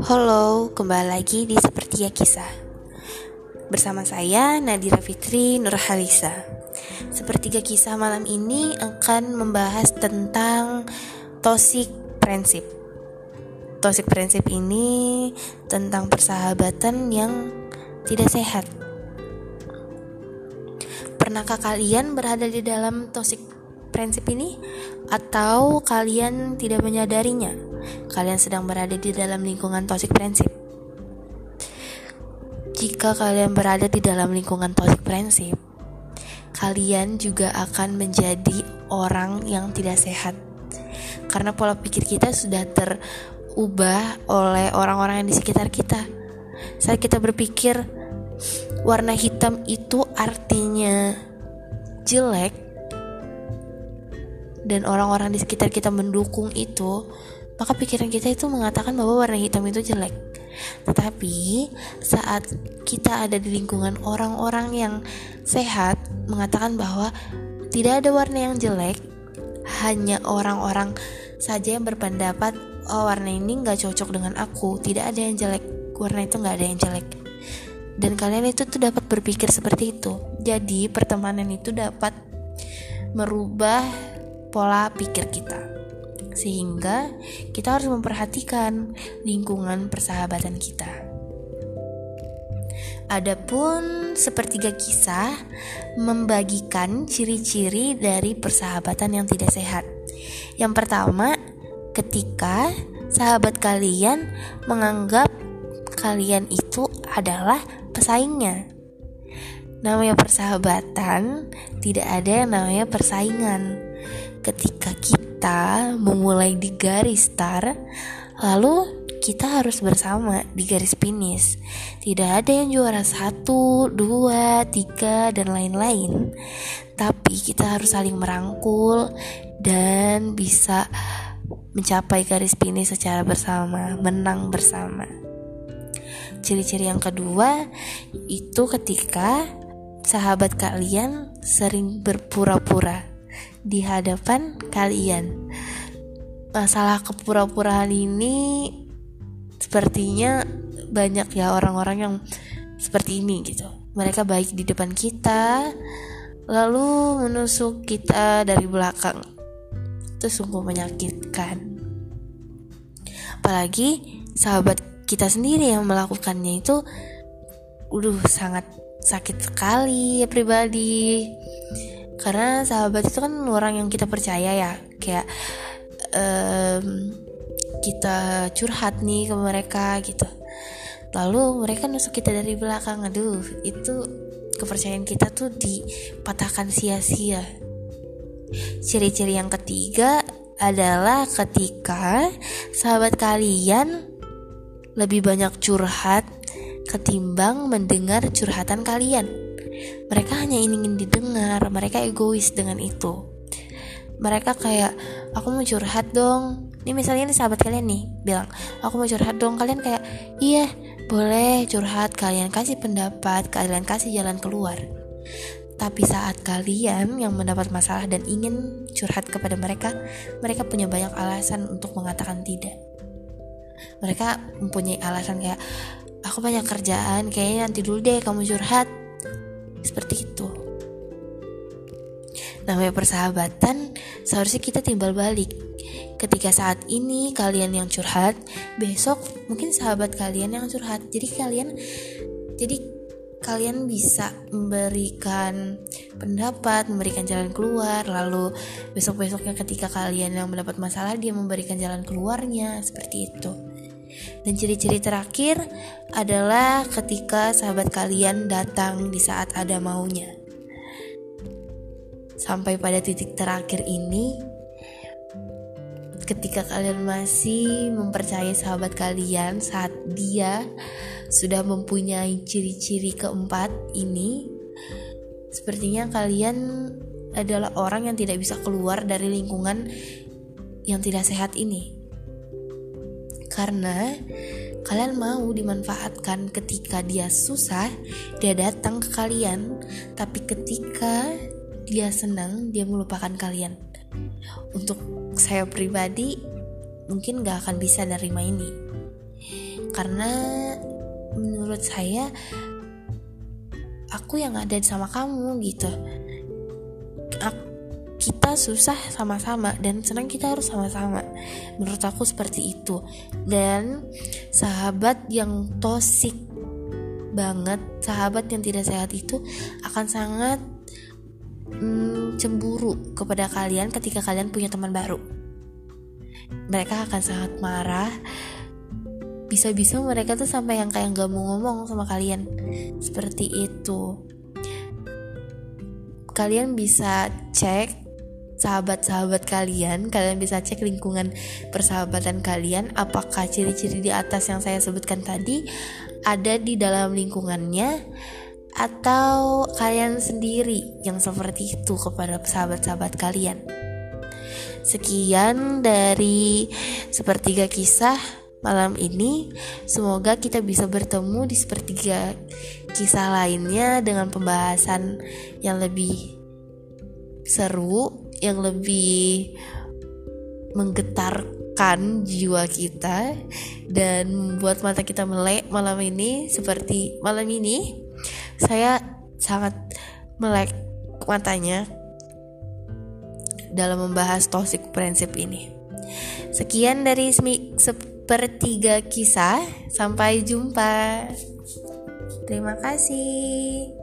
Halo, kembali lagi di Sepertiga Kisah Bersama saya Nadira Fitri Nurhalisa Sepertiga Kisah malam ini akan membahas tentang toxic prinsip Toxic prinsip ini tentang persahabatan yang tidak sehat Pernahkah kalian berada di dalam toxic prinsip ini? Atau kalian tidak menyadarinya? Kalian sedang berada di dalam lingkungan toxic prinsip. Jika kalian berada di dalam lingkungan toxic prinsip, kalian juga akan menjadi orang yang tidak sehat. Karena pola pikir kita sudah terubah oleh orang-orang yang di sekitar kita. Saat kita berpikir warna hitam itu artinya jelek dan orang-orang di sekitar kita mendukung itu, maka pikiran kita itu mengatakan bahwa warna hitam itu jelek. Tetapi saat kita ada di lingkungan orang-orang yang sehat mengatakan bahwa tidak ada warna yang jelek, hanya orang-orang saja yang berpendapat oh warna ini nggak cocok dengan aku, tidak ada yang jelek, warna itu nggak ada yang jelek. Dan kalian itu tuh dapat berpikir seperti itu. Jadi pertemanan itu dapat merubah pola pikir kita sehingga kita harus memperhatikan lingkungan persahabatan kita. Adapun sepertiga kisah membagikan ciri-ciri dari persahabatan yang tidak sehat. Yang pertama, ketika sahabat kalian menganggap kalian itu adalah pesaingnya. Namanya persahabatan, tidak ada yang namanya persaingan. Ketika kita kita memulai di garis start, lalu kita harus bersama di garis finish. Tidak ada yang juara satu, dua, tiga, dan lain-lain. Tapi kita harus saling merangkul dan bisa mencapai garis finish secara bersama, menang bersama. Ciri-ciri yang kedua itu ketika sahabat kalian sering berpura-pura di hadapan kalian. Masalah kepura-puraan ini sepertinya banyak ya orang-orang yang seperti ini gitu. Mereka baik di depan kita, lalu menusuk kita dari belakang. Itu sungguh menyakitkan. Apalagi sahabat kita sendiri yang melakukannya itu, udah sangat sakit sekali ya pribadi karena sahabat itu kan orang yang kita percaya ya. Kayak um, kita curhat nih ke mereka gitu. Lalu mereka nusuk kita dari belakang. Aduh itu kepercayaan kita tuh dipatahkan sia-sia. Ciri-ciri yang ketiga adalah ketika sahabat kalian lebih banyak curhat ketimbang mendengar curhatan kalian mereka hanya ingin didengar mereka egois dengan itu. Mereka kayak aku mau curhat dong. Ini misalnya nih sahabat kalian nih bilang aku mau curhat dong. Kalian kayak iya boleh curhat kalian kasih pendapat kalian kasih jalan keluar. Tapi saat kalian yang mendapat masalah dan ingin curhat kepada mereka mereka punya banyak alasan untuk mengatakan tidak. Mereka mempunyai alasan kayak aku banyak kerjaan kayaknya nanti dulu deh kamu curhat seperti itu. Namanya persahabatan, seharusnya kita timbal balik. Ketika saat ini kalian yang curhat, besok mungkin sahabat kalian yang curhat. Jadi kalian jadi kalian bisa memberikan pendapat, memberikan jalan keluar, lalu besok-besoknya ketika kalian yang mendapat masalah dia memberikan jalan keluarnya seperti itu. Dan ciri-ciri terakhir adalah ketika sahabat kalian datang di saat ada maunya. Sampai pada titik terakhir ini, ketika kalian masih mempercayai sahabat kalian saat dia sudah mempunyai ciri-ciri keempat ini, sepertinya kalian adalah orang yang tidak bisa keluar dari lingkungan yang tidak sehat ini karena kalian mau dimanfaatkan ketika dia susah, dia datang ke kalian, tapi ketika dia senang, dia melupakan kalian. Untuk saya pribadi, mungkin gak akan bisa nerima ini. karena menurut saya aku yang ada sama kamu gitu kita susah sama-sama dan senang kita harus sama-sama. Menurut aku seperti itu. Dan sahabat yang tosik banget sahabat yang tidak sehat itu akan sangat mm, cemburu kepada kalian ketika kalian punya teman baru. Mereka akan sangat marah. Bisa-bisa mereka tuh sampai yang kayak gak mau ngomong sama kalian. Seperti itu. Kalian bisa cek sahabat-sahabat kalian, kalian bisa cek lingkungan persahabatan kalian apakah ciri-ciri di atas yang saya sebutkan tadi ada di dalam lingkungannya atau kalian sendiri yang seperti itu kepada sahabat-sahabat kalian. Sekian dari sepertiga kisah malam ini. Semoga kita bisa bertemu di sepertiga kisah lainnya dengan pembahasan yang lebih seru yang lebih menggetarkan jiwa kita dan membuat mata kita melek malam ini seperti malam ini saya sangat melek matanya dalam membahas toxic prinsip ini. Sekian dari sepertiga kisah, sampai jumpa. Terima kasih.